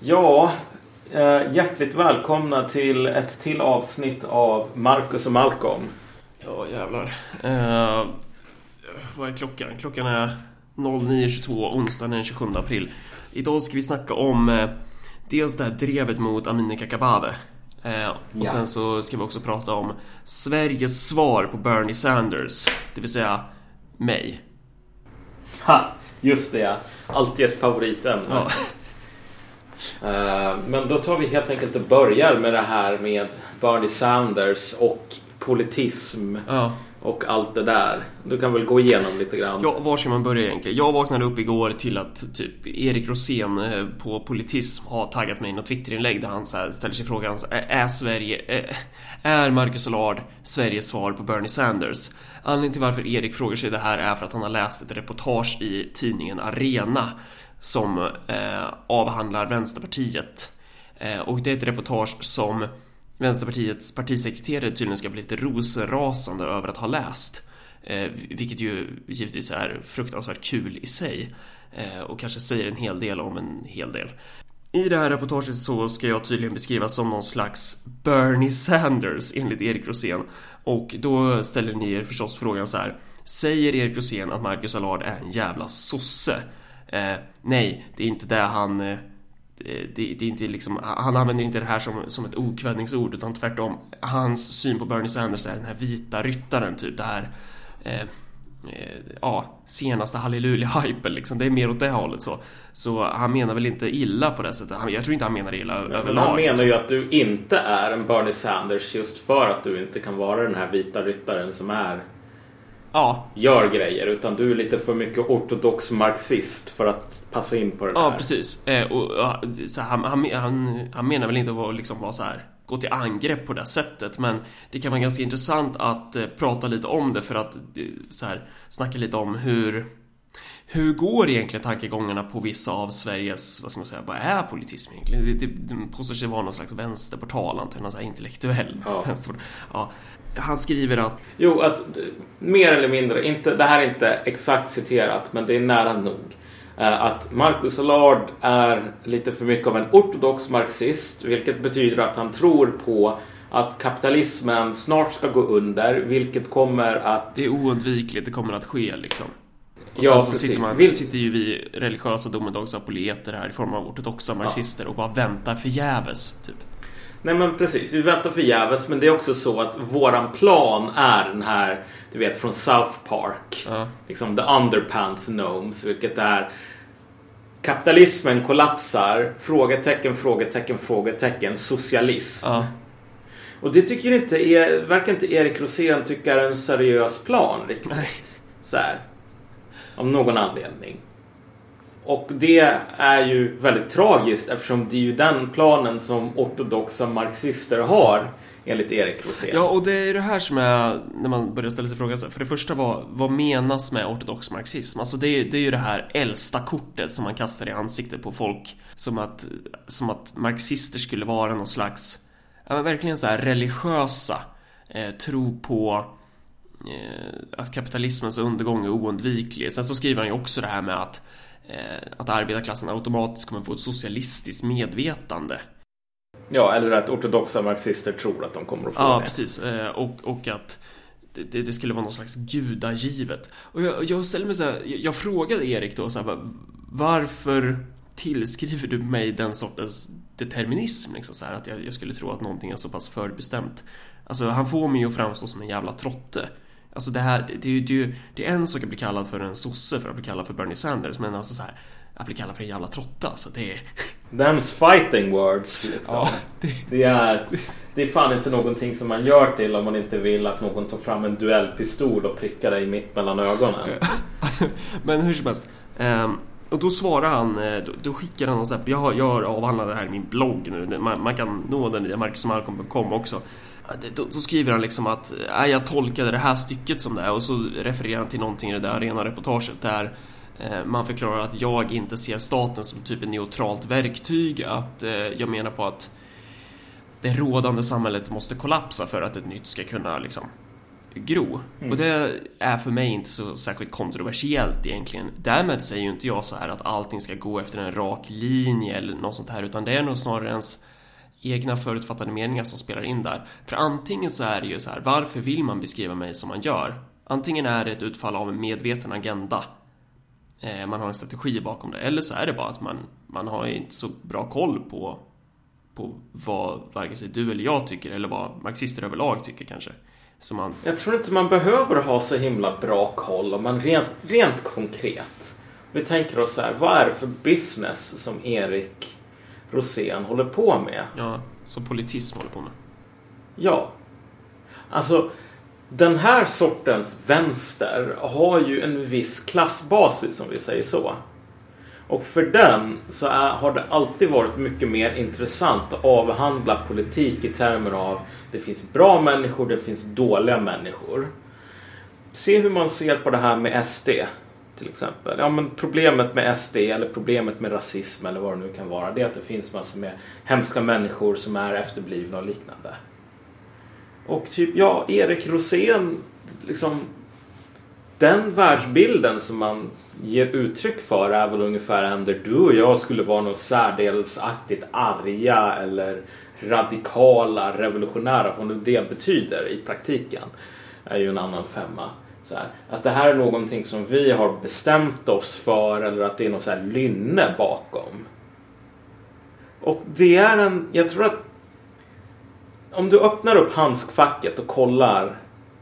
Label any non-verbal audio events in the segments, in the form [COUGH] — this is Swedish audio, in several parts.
Ja, eh, hjärtligt välkomna till ett till avsnitt av Marcus och Malcolm. Ja, jävlar. Eh, vad är klockan? Klockan är 09.22 onsdagen den 27 april. Idag ska vi snacka om eh, dels det här drevet mot Amineh Kakabaveh. Eh, och Ja. sen så ska vi också prata om Sveriges svar på Bernie Sanders. Det vill säga mig. Ha, just det ja. Alltid ett favoritämne. Ja. Eh, Men då tar vi helt enkelt och börjar med det här med Bernie Sanders och politism ja. och allt det där. Du kan väl gå igenom lite grann. Ja, var ska man börja egentligen? Jag vaknade upp igår till att typ Erik Rosén eh, på Politism har taggat mig i något Twitterinlägg där han så ställer sig frågan är Sverige, är- är Marcus Allard Sveriges svar på Bernie Sanders? Anledningen till varför Erik frågar sig det här är för att han har läst ett reportage i tidningen Arena som eh, avhandlar Vänsterpartiet. Eh, och det är ett reportage som Vänsterpartiets partisekreterare tydligen ska bli lite rosenrasande över att ha läst. Eh, vilket ju givetvis är fruktansvärt kul i sig. Eh, och kanske säger en hel del om en hel del. I det här reportaget så ska jag tydligen beskrivas som någon slags Bernie Sanders enligt Erik Rosén. Och då ställer ni er förstås frågan så här. Säger Erik Rosén att Marcus Allard är en jävla sosse? Eh, nej, det är inte det han... Eh, det, det är inte liksom, han använder inte det här som, som ett okvädningsord utan tvärtom. Hans syn på Bernie Sanders är den här vita ryttaren typ. Det här eh, eh, ja, senaste halleluja-hypen liksom. Det är mer åt det hållet så. Så han menar väl inte illa på det sättet. Jag tror inte han menar illa Men överlag. han menar liksom. ju att du inte är en Bernie Sanders just för att du inte kan vara den här vita ryttaren som är Ja, gör grejer utan du är lite för mycket ortodox marxist för att passa in på det där. ja precis. Eh, och, ja, så han, han, han, han menar väl inte att liksom vara så här gå till angrepp på det sättet men det kan vara ganska intressant att eh, prata lite om det för att eh, så här, snacka lite om hur hur går egentligen tankegångarna på vissa av Sveriges, vad ska man säga, vad är politism egentligen? Det, det, det påstår sig vara någon slags vänsterportal, antagligen någon så här intellektuell Ja. Ja. Han skriver att Jo, att mer eller mindre, inte, det här är inte exakt citerat men det är nära nog. Eh, Att Marcus Allard är lite för mycket av en ortodox marxist vilket betyder att han tror på att kapitalismen snart ska gå under vilket kommer att... det är oundvikligt, det kommer att ske liksom. Och Ja, sen så precis. sitter, man, Vil- sitter ju vi religiösa domedagsapoleter här i form av ortodoxa marxister och bara väntar förgäves, typ. Nej men precis, vi väntar förgäves men det är också så att våran plan är den här, du vet från South Park. Ja. Liksom the underpants gnomes, vilket är kapitalismen kollapsar, frågetecken, frågetecken, frågetecken, socialism. Ja. Och det tycker inte, är, verkar inte Erik Rosén tycka är en seriös plan riktigt. Nej. Så här. Av någon anledning. Och det är ju väldigt tragiskt eftersom det är ju den planen som ortodoxa marxister har enligt Erik Rosén. Ja, och det är det här som är när man börjar ställa sig frågan. För det första, vad, vad menas med ortodox marxism? Alltså det, är- det är ju det här äldsta kortet som man kastar i ansiktet på folk. Som att, som att marxister skulle vara någon slags, ja men verkligen så här religiösa. Eh, tro på eh, att kapitalismens undergång är oundviklig. Sen så skriver han ju också det här med att, eh, att arbetarklassen automatiskt kommer få ett socialistiskt medvetande. Ja, eller att ortodoxa marxister tror att de kommer att få Ja, det. precis. Eh, Och, och att det, det skulle vara någon slags gudagivet. Och jag, jag ställer mig så här, jag, frågade Erik då så här, va- varför tillskriver du mig den sortens determinism? Liksom så här, att jag, jag skulle tro att någonting är så pass förbestämt. Alltså, han får mig att framstå som en jävla trotte. Alltså det här, det, är ju- det, är en sak att bli kallad för en sosse för att bli kallad för Bernie Sanders, men alltså så här, att bli kallad för en jävla trotte, alltså det är... [LAUGHS] Them's fighting words. Liksom. Ja, det, Det, är, det är fan inte någonting som man gör till om man inte vill att någon tar fram en duellpistol och prickar dig mitt mellan ögonen. [LAUGHS] Alltså, men hur som helst. ehm, och då svarar han, eh, då, då skickar han så här, jag jag har avhandlat det här i min blogg nu, man, man kan nå den via marcusmalcolm.com också. Då, då skriver han liksom att äh, jag tolkade det här stycket som det är och så refererar han till någonting i det där rena reportaget där eh, man förklarar att jag inte ser staten som typ ett neutralt verktyg, att eh, jag menar på att det rådande samhället måste kollapsa för att ett nytt ska kunna liksom gro. Mm. Och det är för mig inte så särskilt kontroversiellt egentligen. Därmed säger ju inte jag så här att allting ska gå efter en rak linje eller något sånt här, utan det är nog snarare ens egna förutfattade meningar som spelar in där. För antingen så är det ju så här, varför vill man beskriva mig som man gör? Antingen är det ett utfall av en medveten agenda. Eh, man har en strategi bakom det. Eller så är det bara att man, man har inte så bra koll på, på vad varken sig du eller jag tycker eller vad marxister överlag tycker kanske. Så man... Jag tror inte man behöver ha så himla bra koll men rent, rent konkret. Vi tänker oss så här, vad är det för business som Erik Rosén håller på med? Ja, som politism håller på med. Ja. Alltså, den här sortens vänster har ju en viss klassbasis om vi säger så. Och för den så är, har det alltid varit mycket mer intressant att avhandla politik i termer av det finns bra människor, det finns dåliga människor. Se hur man ser på det här med SD till exempel. Ja, men problemet med SD eller problemet med rasism eller vad det nu kan vara det är att det finns massor med hemska människor som är efterblivna och liknande. Och typ, ja, Erik Rosén, liksom den världsbilden som man ger uttryck för är väl ungefär en där du och jag skulle vara något särdelsaktigt arga eller radikala, revolutionära, vad nu det betyder i praktiken. är ju en annan femma. Här, att det här är någonting som vi har bestämt oss för eller att det är något så lynne bakom. Och det är en, jag tror att om du öppnar upp handskfacket och kollar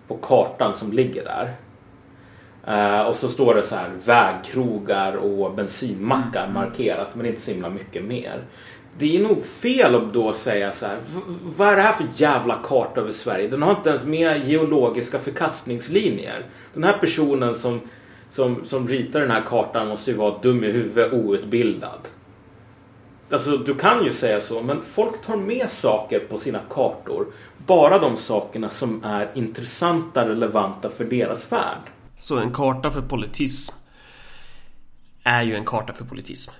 på kartan som ligger där. Uh, och så står det så här vägkrogar och bensinmackar mm. markerat men inte så himla mycket mer. Det är nog fel att då säga så här. Vad är det här för jävla karta över Sverige? Den har inte ens med geologiska förkastningslinjer. Den här personen som, som, som ritar den här kartan måste ju vara dum i huvudet, outbildad. Alltså du kan ju säga så, men folk tar med saker på sina kartor. Bara de sakerna som är intressanta, relevanta för deras värld. Så en karta för politism är ju en karta för politism.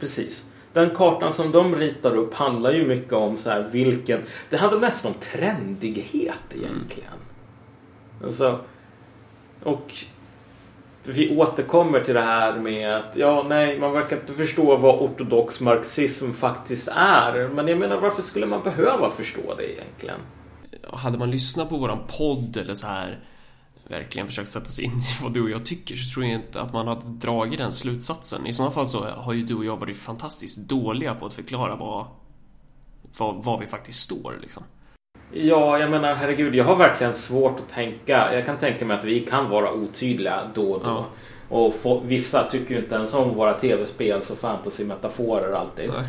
Precis. Den kartan som de ritar upp handlar ju mycket om så här vilken... Det handlar nästan om trendighet egentligen. Mm. Alltså, och vi återkommer till det här med att ja, nej, man verkar inte förstå vad ortodox marxism faktiskt är. Men jag menar, varför skulle man behöva förstå det egentligen? Hade man lyssnat på våran podd eller så här verkligen försökt sätta sig in i vad du och jag tycker så tror jag inte att man hade dragit den slutsatsen. I sådana fall så har ju du och jag varit fantastiskt dåliga på att förklara vad, vad, vad vi faktiskt står liksom. Ja, jag menar herregud, jag har verkligen svårt att tänka. Jag kan tänka mig att vi kan vara otydliga då och då. Ja. Och få, vissa tycker ju inte ens om våra tv-spel så fantasy-metaforer alltid. Nej.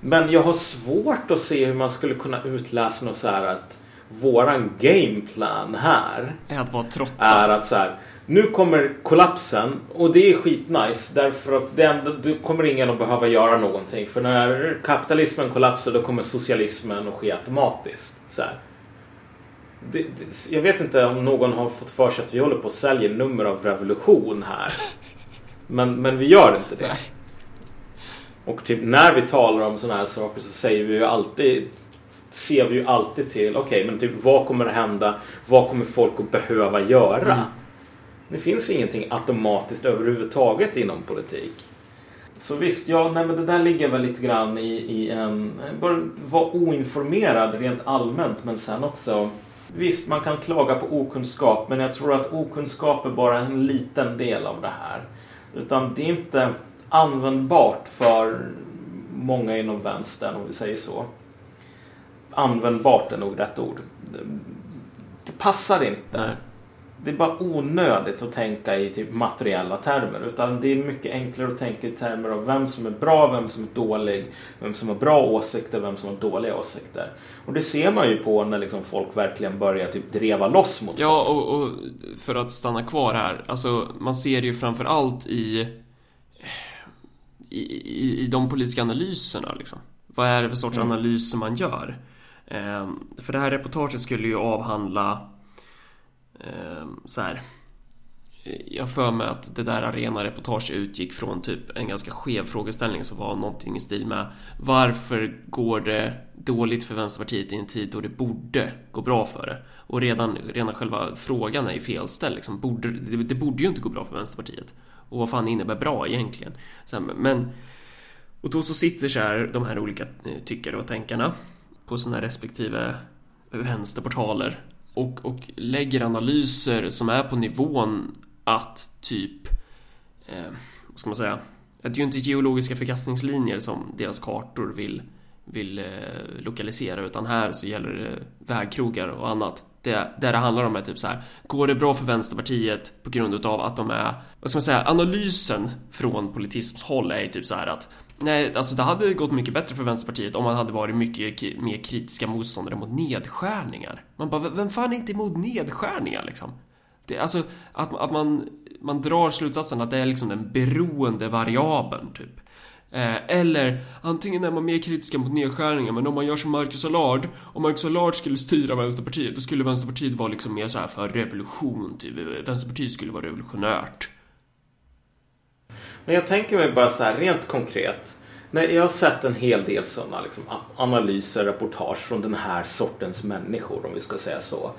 Men jag har svårt att se hur man skulle kunna utläsa något så här att våran gameplan här är att vara trötta. Är att så här, nu kommer kollapsen och det är skitnice därför att ändå, du kommer ingen att behöva göra någonting. För när kapitalismen kollapsar då kommer socialismen att ske automatiskt. Så. Det, det, jag vet inte om någon har fått för sig att vi håller på att sälja nummer av revolution här. [LAUGHS] Men, men vi gör inte det. Och typ när vi talar om sådana här saker så säger vi ju alltid ser vi ju alltid till, okej okay, men typ vad kommer att hända? Vad kommer folk att behöva göra? Mm. Det finns ingenting automatiskt överhuvudtaget inom politik. Så visst, ja, nej, men det där ligger väl lite grann i, i en... Bara vara oinformerad rent allmänt men sen också... Visst, man kan klaga på okunskap men jag tror att okunskap är bara en liten del av det här. Utan det är inte användbart för många inom vänstern om vi säger så användbart är nog rätt ord. Det passar inte. Nej. Det är bara onödigt att tänka i typ materiella termer. Utan det är mycket enklare att tänka i termer av vem som är bra, vem som är dålig, vem som har bra åsikter, vem som har dåliga åsikter. Och det ser man ju på när liksom folk verkligen börjar typ dreva loss mot Ja, och, och, för att stanna kvar här. Alltså, man ser det ju framför allt i, i, i de politiska analyserna. Liksom. Vad är det för sorts mm. analyser man gör? Ehm, för det här reportaget skulle ju avhandla ehm, så här, jag för mig att det där arenareportaget utgick från typ en ganska skev frågeställning som var någonting i stil med Varför går det dåligt för Vänsterpartiet i en tid då det borde gå bra för det? Och redan, redan själva frågan är ju felställd liksom. Borde, det, det, borde ju inte gå bra för Vänsterpartiet. Och vad fan innebär bra egentligen? men och då så sitter så här de här olika eh, tyckare och tänkarna på sina respektive vänsterportaler och, och lägger analyser som är på nivån att typ eh, vad ska man säga det är ju inte geologiska förkastningslinjer som deras kartor vill, vill eh, lokalisera utan här så gäller det vägkrogar och annat det, där det handlar om är typ så här Går det bra för Vänsterpartiet på grund utav att de är Vad ska man säga? Analysen från politismshåll är ju typ så här att Nej, alltså det hade gått mycket bättre för Vänsterpartiet om man hade varit mycket mer kritiska motståndare mot nedskärningar. Man bara, vem fan är inte emot nedskärningar liksom? Det, alltså, att, att man, man drar slutsatsen att det är liksom den beroende variabeln, typ. Eh, eller antingen är man mer kritiska mot nedskärningar men om man gör som Marcus Allard Om Marcus Allard skulle styra Vänsterpartiet då skulle Vänsterpartiet vara liksom mer så här för revolution typ. Vänsterpartiet skulle vara revolutionärt men jag tänker mig bara så här rent konkret Nej, jag har sett en hel del sådana liksom, analyser, reportage från den här sortens människor om vi ska säga så.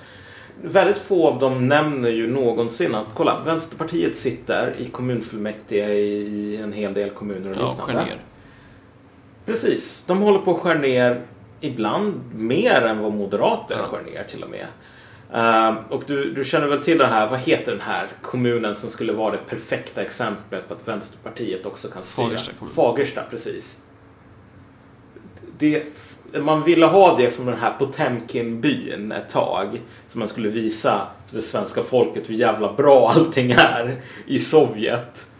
Väldigt få av dem nämner ju någonsin att kolla, Vänsterpartiet sitter i kommunfullmäktige i en hel del kommuner och ja, liknande. Ner. Precis, de håller på att skära ner ibland mer än vad moderater ja. skär ner till och med. Uh, och du, du känner väl till den här, vad heter den här kommunen som skulle vara det perfekta exemplet på att Vänsterpartiet också kan styra? Fagersta kommun. Fagersta, precis. Det, man ville ha det som den här Potemkin-byn ett tag. Så man skulle visa det svenska folket hur jävla bra allting är i Sovjet.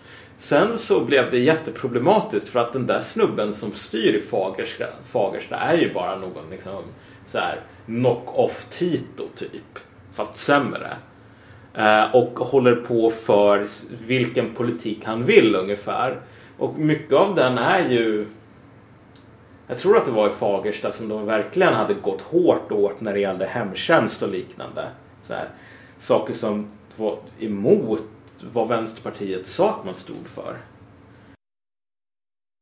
Sen så blev det jätteproblematiskt för att den där snubben som styr i Fagersta, Fagersta är ju bara någon liksom så här knock-off Tito typ. Fast sämre. Eh, och håller på för vilken politik han vill ungefär. Och mycket av den är ju jag tror att det var i Fagersta som de verkligen hade gått hårt åt när det gällde hemtjänst och liknande. Så här, saker som var emot vad Vänsterpartiet sa att man stod för.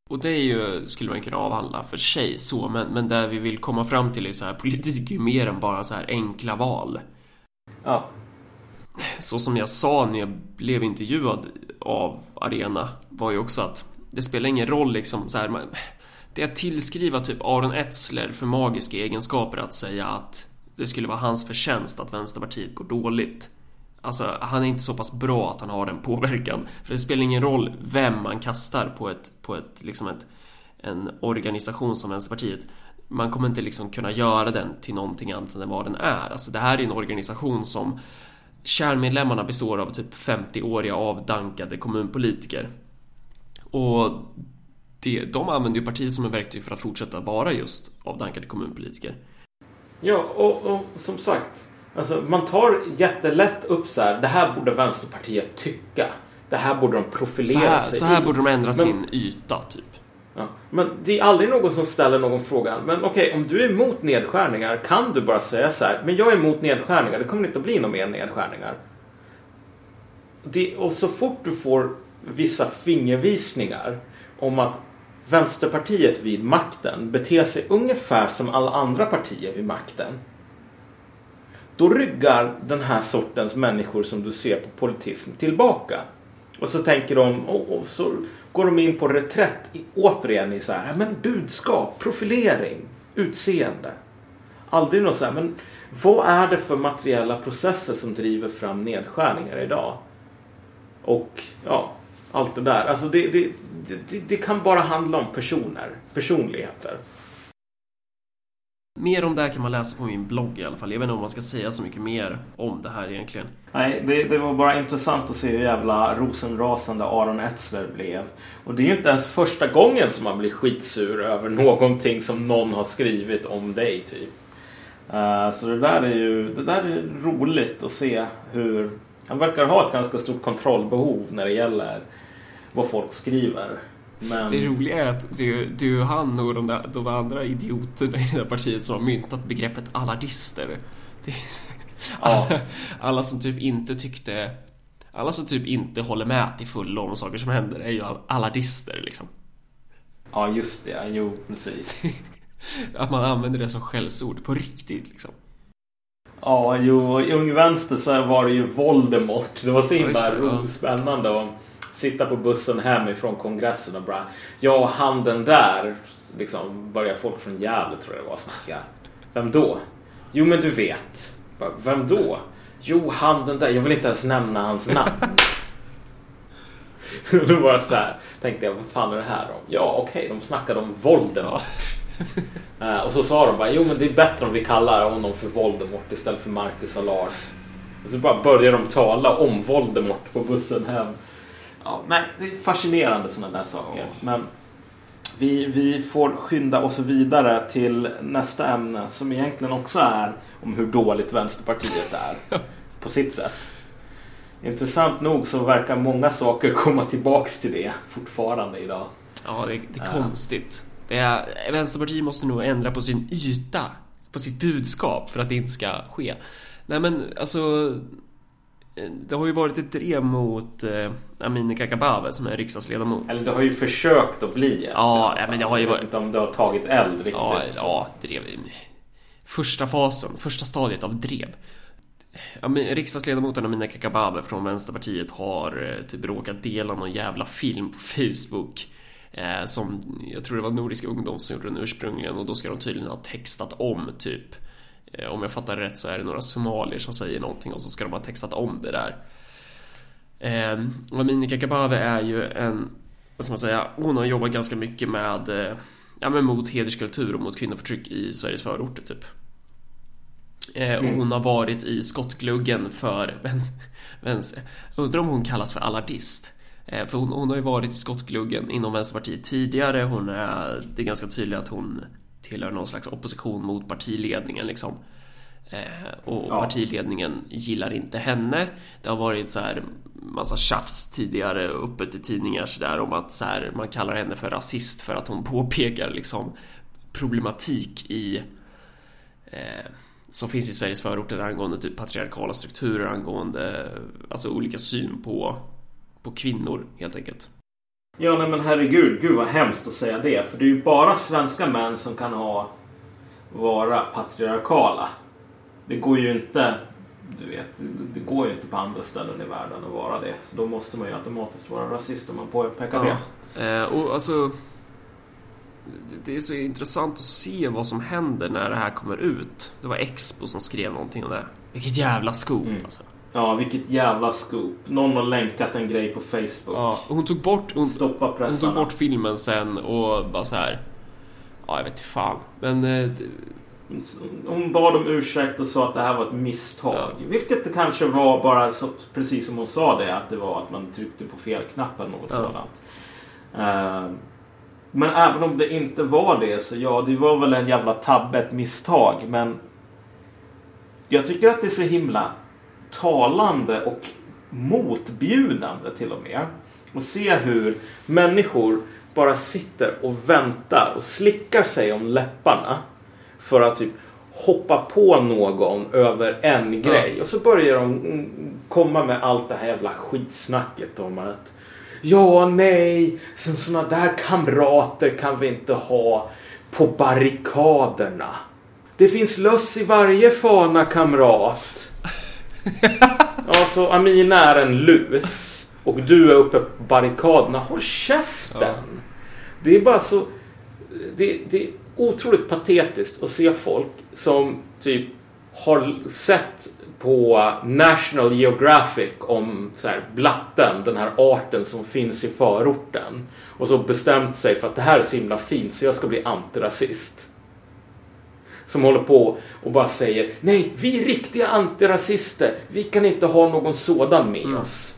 Och det är ju, skulle man kunna avhandla för sig så, men, men där vi vill komma fram till är så här, politik är ju mer än bara så här enkla val. Ja. Så som jag sa när jag blev intervjuad av Arena var ju också att det spelar ingen roll liksom så här, man, det är att tillskriva typ Aron Etzler för magiska egenskaper att säga att det skulle vara hans förtjänst att Vänsterpartiet går dåligt. Alltså, han är inte så pass bra att han har den påverkan. För det spelar ingen roll vem man kastar på ett, på ett, liksom ett, en organisation som Vänsterpartiet. Man kommer inte liksom kunna göra den till någonting annat än vad den är. Alltså, det här är en organisation som kärnmedlemmarna består av typ 50-åriga avdankade kommunpolitiker. Och det, de använder ju partiet som ett verktyg för att fortsätta vara just avdankade kommunpolitiker. Ja, och, och som sagt, alltså, man tar jättelätt upp så här, det här borde Vänsterpartiet tycka. Det här borde de profilera så här, sig Så här i. borde de ändra men, sin yta, typ. Ja, men det är aldrig någon som ställer någon fråga. Men okej, okay, om du är emot nedskärningar kan du bara säga så här, men jag är emot nedskärningar, det kommer inte att bli några mer nedskärningar. Det, och så fort du får vissa fingervisningar om att Vänsterpartiet vid makten beter sig ungefär som alla andra partier vid makten. Då ryggar den här sortens människor som du ser på politism tillbaka. Och så tänker de, och, så går de in på reträtt återigen i så här, men budskap, profilering, utseende. Aldrig något så här, men vad är det för materiella processer som driver fram nedskärningar idag? Och ja, allt det där. Alltså det, det, det, det kan bara handla om personer, personligheter. Mer om det här kan man läsa på min blogg i alla fall. Jag vet inte om man ska säga så mycket mer om det här egentligen. Nej, det, det var bara intressant att se hur jävla rosenrasande Aron Etzler blev. Och det är ju inte ens första gången som man blir skitsur över [LAUGHS] någonting som någon har skrivit om dig, typ. Uh, så det där är ju det där är roligt att se hur han verkar ha ett ganska stort kontrollbehov när det gäller vad folk skriver. Men... Det roliga är att det, det är ju han och de, där, de andra idioterna i det här partiet som har myntat begreppet allardister. Är, ja. alla, alla, som typ inte tyckte alla som typ inte håller med till fullo om saker som händer är ju allardister liksom. Ja, just det. Jo, precis. [LAUGHS] Att man använder det som skällsord på riktigt liksom. Ja, jo, i Ung Vänster så var det ju Voldemort. Det var så himla ja. spännande att sitta på bussen hemifrån kongressen och bara Ja, han den där. Liksom börjar folk från Gävle tror jag det var snacka. Vem då? Jo, men du vet. Vem då? Jo, han den där. Jag vill inte ens nämna hans namn. [LAUGHS] då var så här. Tänkte jag, vad fan är det här om? Ja, okej, de snackade om Voldemort. [LAUGHS] Eh, och så sa de bara, jo men det är bättre om vi kallar honom för Voldemort istället för Marcus Allard. Och så bara började de tala om Voldemort på bussen hem. Ja, nej, det är fascinerande sådana där saker. Men vi, vi får skynda oss vidare till nästa ämne som egentligen också är om hur dåligt Vänsterpartiet är. på sitt sätt. Intressant nog så verkar många saker komma tillbaks till det fortfarande idag. Ja, det, det är konstigt. Det är, Vänsterpartiet måste nog ändra på sin yta, på sitt budskap för att det inte ska ske. Nej men alltså det har ju varit ett drev mot eh, Amineh Kakabaveh som är riksdagsledamot. Eller det har ju försökt att bli ett, Ja, ja men det har ju Jag vet varit... inte om det har tagit eld riktigt. Ja, ja, drev. Första fasen, första stadiet av drev. Riksdagsledamoten Amineh Kakabaveh från Vänsterpartiet har eh, typ råkat dela någon jävla film på Facebook eh, som jag tror det var Nordiska ungdom som gjorde den ursprungligen och då ska de tydligen ha textat om typ om jag fattar rätt så är det några somalier som säger någonting och så ska de ha textat om det där. Eh, och Amineh Kakabaveh är ju en, vad ska man säga, hon har jobbat ganska mycket med eh, ja, men mot hederskultur och mot kvinnoförtryck i Sveriges förorter typ. Eh, och hon har varit i skottgluggen för [LAUGHS] vän, väns, Undrar om hon kallas för alardist eh, För hon, hon har ju varit i skottgluggen inom Vänsterpartiet tidigare Hon är, det är ganska tydligt att hon tillhör någon slags opposition mot partiledningen liksom eh, Och Ja. partiledningen gillar inte henne Det har varit så här massa tjafs tidigare uppe till tidningar så där om att så här, man kallar henne för rasist för att hon [LAUGHS] påpekar liksom problematik i eh, som finns i Sveriges förorter angående typ patriarkala strukturer angående alltså olika syn på, på kvinnor helt enkelt. Ja, nej men herregud. Gud vad hemskt att säga det. För det är ju bara svenska män som kan ha vara patriarkala. Det går ju inte, du vet, det går ju inte på andra ställen i världen att vara det. Så då måste man ju automatiskt vara rasist om man påpekar det. Eh, och alltså det- är så intressant att se vad som händer när det här kommer ut. Det var Expo som skrev någonting om det. Vilket jävla scoop Mm. alltså. Ja, vilket jävla scoop. Någon har länkat en grej på Facebook. Ja, hon tog bort, hon, Stoppa hon tog bort filmen sen och bara så här. Ja, jag vet inte fan. Men eh, Hon bad om ursäkt och sa att det här var ett misstag. Ja. Vilket det kanske var bara så, precis som hon sa det. Att det var att man tryckte på fel knapp eller något Ja. sådant. Eh, men även om det inte var det så ja, det var väl en jävla tabbe, ett misstag. Men jag tycker att det är så himla talande och motbjudande till och med. Och se hur människor bara sitter och väntar och slickar sig om läpparna för att typ hoppa på någon över en grej. Och så börjar de mm, komma med allt det här jävla skitsnacket om att Ja, nej, sådana där kamrater kan vi inte ha på barrikaderna. Det finns löss i varje fana kamrat. [LAUGHS] Alltså, Amina är en lus. Och du är uppe på barrikaderna. Håll käften! Ja. Det är bara så... Det, det är otroligt patetiskt att se folk som typ har sett på National Geographic om så här, blatten, den här arten som finns i förorten. Och så bestämt sig för att det här är så himla fint så jag ska bli antirasist. Som håller på och bara säger nej, vi är riktiga antirasister. Vi kan inte ha någon sådan med oss.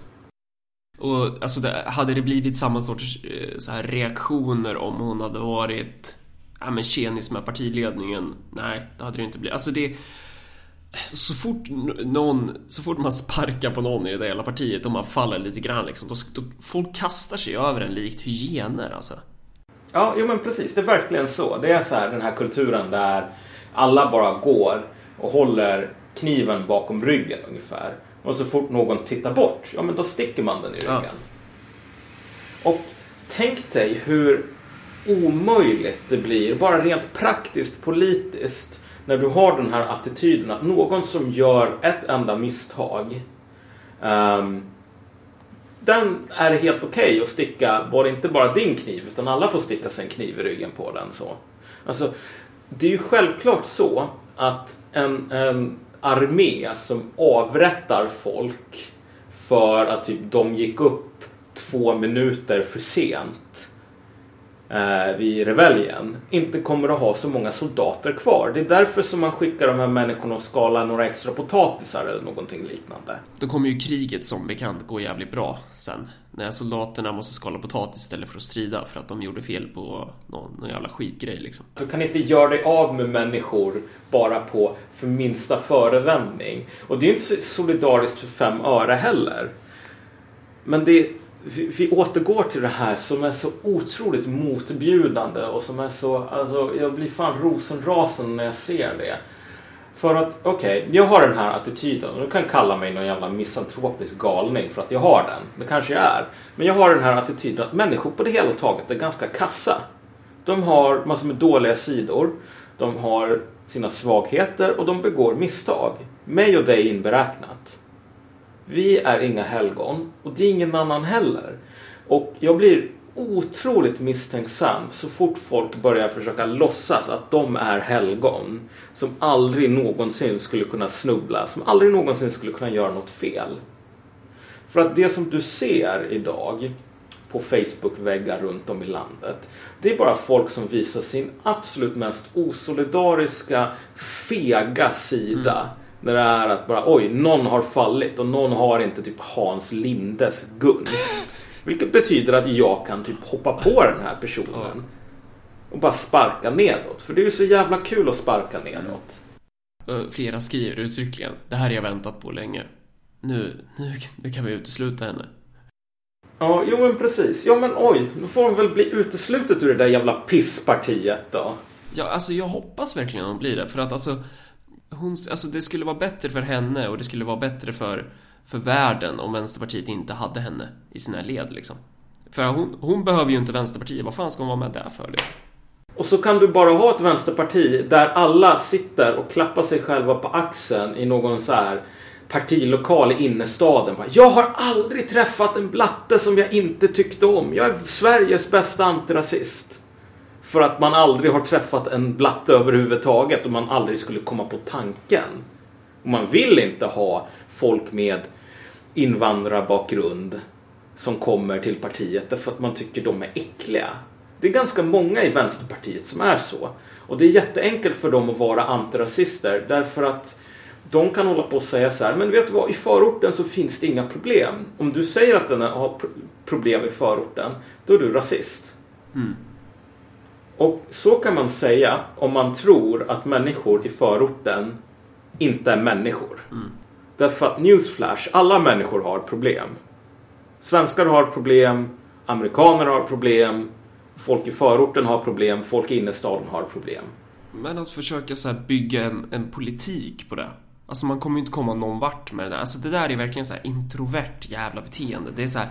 Och alltså, det, hade det blivit samma sorts eh, så här, reaktioner om hon hade varit ja, men tjenis med partiledningen? Nej, det hade det inte blivit. Alltså det... Så fort någon, så fort man sparkar på någon i det där jävla partiet och man faller lite grann liksom, då, då, folk kastar sig över en likt hyener alltså. Ja, jo men precis. Det är verkligen så. Det är så här den här kulturen där alla bara går och håller kniven bakom ryggen ungefär. Och så fort någon tittar bort, ja men då sticker man den i ryggen. Ja. Och tänk dig hur omöjligt det blir, bara rent praktiskt politiskt, när du har den här attityden att någon som gör ett enda misstag ehm, den är helt okej att sticka, både inte bara din kniv, utan alla får sticka sig en kniv i ryggen på den. så. Alltså, det är ju självklart så att en, en armé som avrättar folk för att typ, de gick upp två minuter för sent eh, vid reveljen inte kommer att ha så många soldater kvar. Det är därför som man skickar de här människorna och skalar några extra potatisar eller någonting liknande. Då kommer ju kriget som bekant gå jävligt bra sen. När soldaterna måste skala potatis istället för att strida för att de gjorde fel på någon, någon jävla skitgrej liksom. Du kan inte göra dig av med människor bara på för minsta förevändning. Och det är ju inte solidariskt för fem öre heller. Men det, vi, vi återgår till det här som är så otroligt motbjudande och som är så, alltså jag blir fan rosenrasen när jag ser det. För att, okej, jag har den här attityden och du kan kalla mig någon jävla misantropisk galning för att jag har den. Det kanske jag är. Men jag har den här attityden att människor på det hela taget är ganska kassa. De har massor med dåliga sidor. De har sina svagheter och de begår misstag. Mig och dig inberäknat. Vi är inga helgon och det är ingen annan heller. Och jag blir otroligt misstänksam så fort folk börjar försöka låtsas att de är helgon. Som aldrig någonsin skulle kunna snubbla, som aldrig någonsin skulle kunna göra något fel. För att det som du ser idag på Facebook-väggar runt om i landet. Det är bara folk som visar sin absolut mest osolidariska, fega sida. När det är att bara oj, någon har fallit och någon har inte typ Hans Lindes gunst. Vilket betyder att jag kan typ hoppa på den här personen. Och bara sparka nedåt. För det är ju så jävla kul att sparka nedåt. Ö, Flera skriver uttryckligen. Det här har jag väntat på länge. Nu, nu, nu kan vi utesluta henne. Ja, jo men precis. Ja men oj, då får hon väl bli uteslutet ur det där jävla pisspartiet då. Ja, alltså jag hoppas verkligen hon blir det. För att alltså, hon, alltså det skulle vara bättre för henne och det skulle vara bättre för, för världen om Vänsterpartiet inte hade henne i sina led liksom. För hon, hon behöver ju inte Vänsterpartiet. Vad fan ska hon vara med där för liksom? Och så kan du bara ha ett vänsterparti där alla sitter och klappar sig själva på axeln i någon så här partilokal i innerstaden. Jag har aldrig träffat en blatte som jag inte tyckte om. Jag är Sveriges bästa antirasist. För att man aldrig har träffat en blatte överhuvudtaget och man aldrig skulle komma på tanken. Och man vill inte ha folk med invandrarbakgrund som kommer till partiet därför att man tycker de är äckliga. Det är ganska många i Vänsterpartiet som är så. Och det är jätteenkelt för dem att vara antirasister därför att de kan hålla på och säga så här, men vet du vad, i förorten så finns det inga problem. Om du säger att den har pro- problem i förorten, då är du rasist. Och så kan man säga om man tror att människor i förorten inte är människor. Därför att newsflash, alla människor har problem. Svenskar har problem, amerikaner har problem, folk i förorten har problem, folk i innerstaden har problem. Men att försöka så bygga en, en politik på det. Alltså man kommer ju inte komma någon vart med det där. Alltså det där är verkligen så här introvert jävla beteende. Det är så här,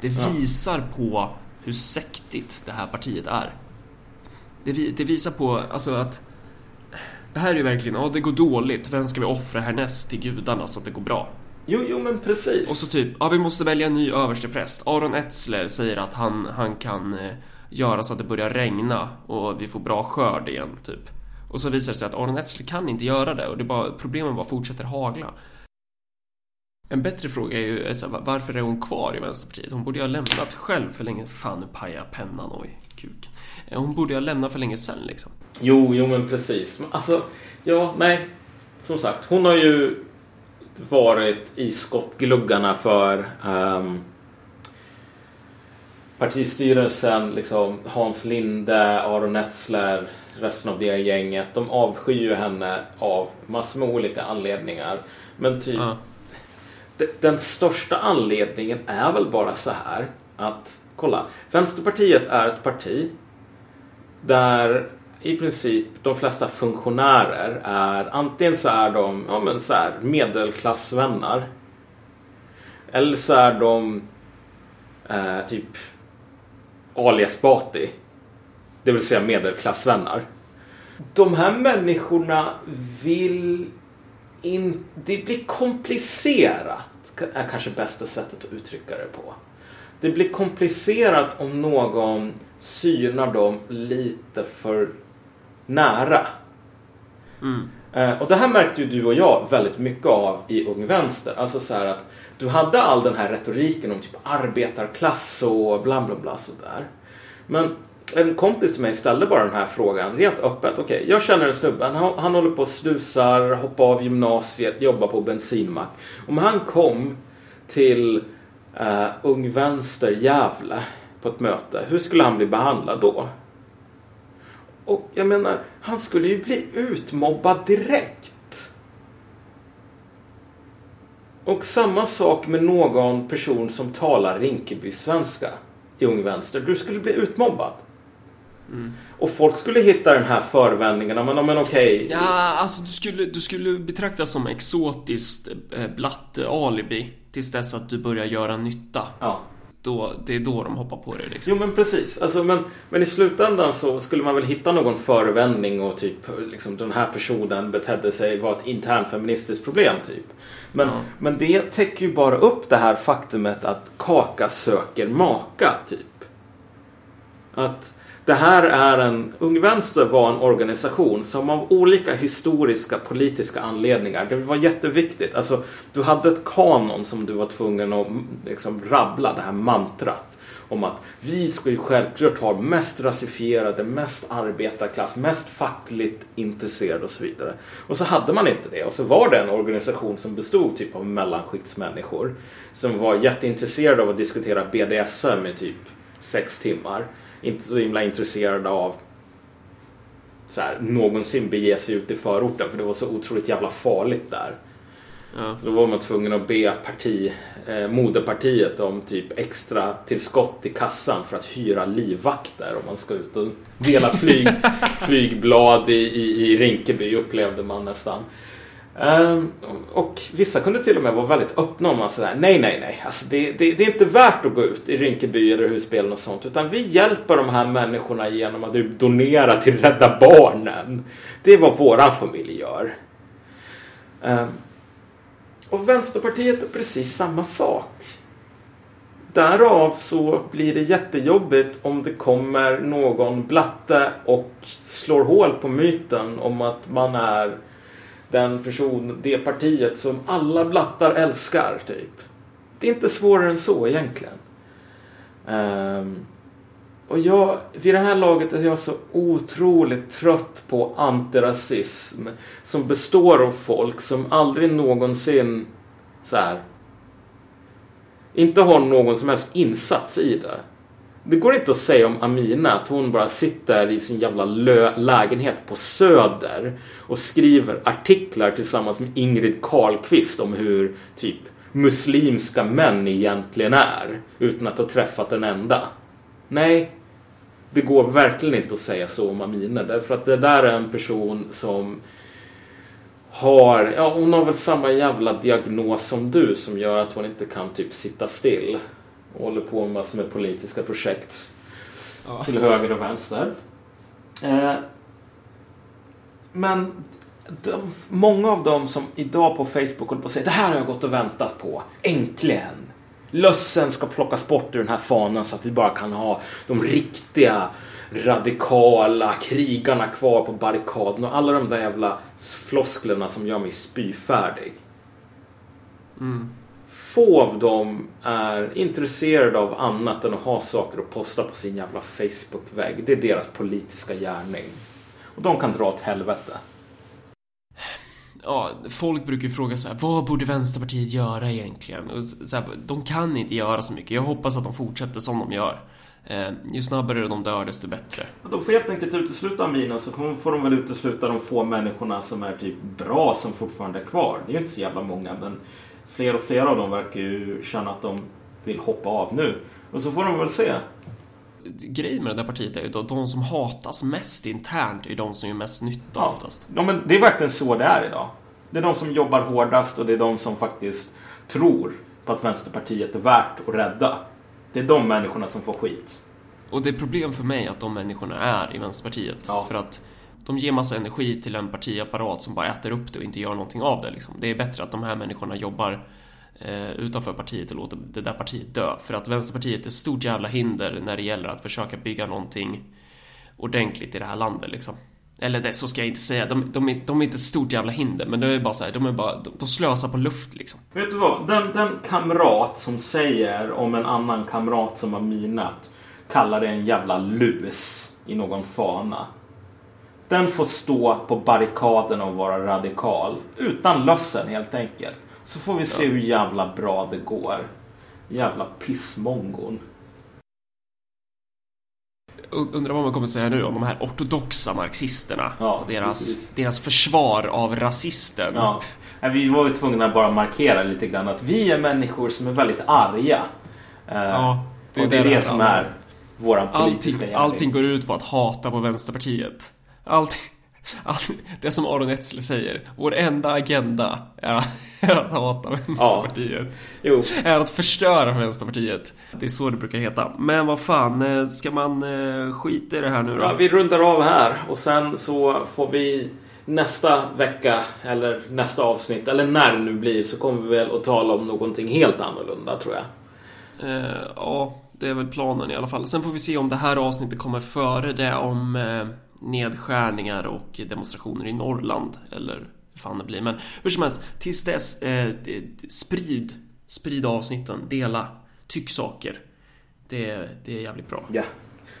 det visar på hur sektigt det här partiet är. Det, det visar på, alltså att det här är ju verkligen, ja det går dåligt, vem ska vi offra härnäst till gudarna så att det går bra? Jo, jo men precis. Och så typ, ja vi måste välja en ny överstepräst. Aron Etzler säger att han, han kan eh, göra så att det börjar regna och vi får bra skörd igen typ. Och så visar det sig att Aron Etzler kan inte göra det och det bara, problemen bara fortsätter hagla. En bättre fråga är ju alltså, va- varför är hon kvar i Vänsterpartiet? Hon borde ju ha lämnat själv för länge... Fan, nu pajar jag pennan, oj, kuk. Eh, Hon borde ju ha lämnat för länge sedan liksom. Jo, jo men precis. Alltså, ja, nej. Som sagt, hon har ju varit i skottgluggarna för ehm, partistyrelsen, liksom Hans Linde, Aron Etzler, resten av det gänget. De avskyr ju henne av massor med olika anledningar. Men typ Ja. Den största anledningen är väl bara så här att kolla, Vänsterpartiet är ett parti där i princip de flesta funktionärer är antingen så är de ja, men så här, medelklassvänner Eller så är de eh, typ alias Bati. Det vill säga medelklassvänner. De här människorna vill inte... det blir komplicerat. Är kanske bästa sättet att uttrycka det på. Det blir komplicerat om någon synar dem lite för nära. Mm. Eh, och det här märkte ju du och jag väldigt mycket av i Ung Vänster. Alltså så att du hade all den här retoriken om typ arbetarklass och bla bla bla sådär. Men en kompis till mig ställde bara den här frågan rent öppet. Okej, okay, jag känner en snubbe. Han, han håller på och snusar, hoppar av gymnasiet, jobbar på bensinmack. Om han kom till uh, Ung Vänster Gävle på ett möte, hur skulle han bli behandlad då? Och jag menar, han skulle ju bli utmobbad direkt. Och samma sak med någon person som talar Rinkeby-svenska i Ung Vänster. Du skulle bli utmobbad. Mm. Och folk skulle hitta den här förevändningen. Men, men okej. Okay. Ja, alltså du skulle, du skulle betraktas som exotiskt eh, blatt alibi. Tills dess att du börjar göra nytta. Ja. Då, det är då de hoppar på dig liksom. Jo men precis. Alltså, men, men i slutändan så skulle man väl hitta någon förevändning och typ liksom, den här personen betedde sig var ett internfeministiskt problem typ. Men, Ja. men det täcker ju bara upp det här faktumet att Kaka söker maka typ. Att det här är en, Ung Vänster var en organisation som av olika historiska politiska anledningar, det var jätteviktigt. Alltså, du hade ett kanon som du var tvungen att liksom, rabbla, det här mantrat. Om att vi ska ju självklart ha mest rasifierade, mest arbetarklass, mest fackligt intresserade och så vidare. Och så hade man inte det. Och så var det en organisation som bestod typ av mellanskiktsmänniskor. Som var jätteintresserade av att diskutera BDSM i typ sex timmar inte så himla intresserade av så här, någonsin bege sig ut i förorten för det var så otroligt jävla farligt där. Ja. Så då var man tvungen att be parti, eh, moderpartiet om typ extra tillskott i kassan för att hyra livvakter om man ska ut och dela flyg, [LAUGHS] flygblad i, i, i Rinkeby upplevde man nästan. Um, och vissa kunde till och med vara väldigt öppna om att sådär, nej, nej, nej. Alltså det, det, det är inte värt att gå ut i Rinkeby eller husspelen och sånt. Utan vi hjälper de här människorna genom att typ donera till Rädda Barnen. Det är vad våran familj gör. Um, och Vänsterpartiet är precis samma sak. Därav så blir det jättejobbigt om det kommer någon blatte och slår hål på myten om att man är den person, det partiet som alla blattar älskar, typ. Det är inte svårare än så egentligen. Um, och jag, vid det här laget är jag så otroligt trött på antirasism som består av folk som aldrig någonsin så här inte har någon som helst insats i det. Det går inte att säga om Amina att hon bara sitter i sin jävla lägenhet på Söder och skriver artiklar tillsammans med Ingrid Carlqvist om hur typ muslimska män egentligen är utan att ha träffat en enda. Nej, det går verkligen inte att säga så om Amina därför att det där är en person som har, ja hon har väl samma jävla diagnos som du som gör att hon inte kan typ sitta still och håller på med massor med politiska projekt Ja. till höger och vänster. Eh, men de, många av dem som idag på Facebook håller på att säga det här har jag gått och väntat på. Äntligen! Lössen ska plockas bort ur den här fanan så att vi bara kan ha de riktiga radikala krigarna kvar på barrikaden och alla de där jävla flosklerna som gör mig spyfärdig. Mm. Få av dem är intresserade av annat än att ha saker att posta på sin jävla Facebook-vägg. Det är deras politiska gärning. Och de kan dra åt helvete. Ja, folk brukar ju fråga så här, vad borde Vänsterpartiet göra egentligen? Och så här, de kan inte göra så mycket. Jag hoppas att de fortsätter som de gör. Eh, ju snabbare de dör, desto bättre. De får helt enkelt utesluta Amina så får de väl utesluta de få människorna som är typ bra som fortfarande är kvar. Det är ju inte så jävla många men fler och fler av dem verkar ju känna att de vill hoppa av nu. Och så får de väl se. Grejen med det där partiet är ju att de som hatas mest internt är de som gör mest nytta Ja. oftast. Ja, men det är verkligen så det är idag. Det är de som jobbar hårdast och det är de som faktiskt tror på att Vänsterpartiet är värt att rädda. Det är de människorna som får skit. Och det är problem för mig att de människorna är i Vänsterpartiet. Ja. För att de ger massa energi till en partiapparat som bara äter upp det och inte gör någonting av det. Liksom. Det är bättre att de här människorna jobbar Eh, utanför partiet och låter det där partiet dö. För att Vänsterpartiet är ett stort jävla hinder när det gäller att försöka bygga någonting ordentligt i det här landet liksom. Eller det, så ska jag inte säga. De, de, är, de är inte ett stort jävla hinder, men det är bara så här, de är bara, de, de slösar på luft liksom. Vet du vad? Den, den kamrat som säger om en annan kamrat som har minat kallar det en jävla lus i någon fana. Den får stå på barrikaden och vara radikal. Utan lössen helt enkelt. Så får vi se hur jävla bra det går. Jävla pissmongon. Und- Undrar vad man kommer säga nu om de här ortodoxa marxisterna Ja, och deras, precis. deras försvar av rasisten. Ja. Vi var ju tvungna att bara markera lite grann att vi är människor som är väldigt arga. Eh, Ja, det, och det är det, som handlar om. är våran politiska Allting, gärning. allting går ut på att hata på Vänsterpartiet. Allting, all, det som Aron Etzler säger, vår enda agenda är, att [LAUGHS] hata Vänsterpartiet. Jo. Är att förstöra Vänsterpartiet. Det är så det brukar heta. Men vad fan, eh, ska man eh, skita i det här nu då? Ja, vi rundar av här och sen så får vi nästa vecka eller nästa avsnitt eller när det nu blir så kommer vi väl att tala om någonting helt annorlunda tror jag. Eh, ja, det är väl planen i alla fall. Sen får vi se om det här avsnittet kommer före det om eh, nedskärningar och demonstrationer i Norrland. Eller hur fan det blir. Men hur som helst, tills dess, eh, sprid. Sprid avsnitten, dela, tyck saker. Det, det är jävligt bra. Ja.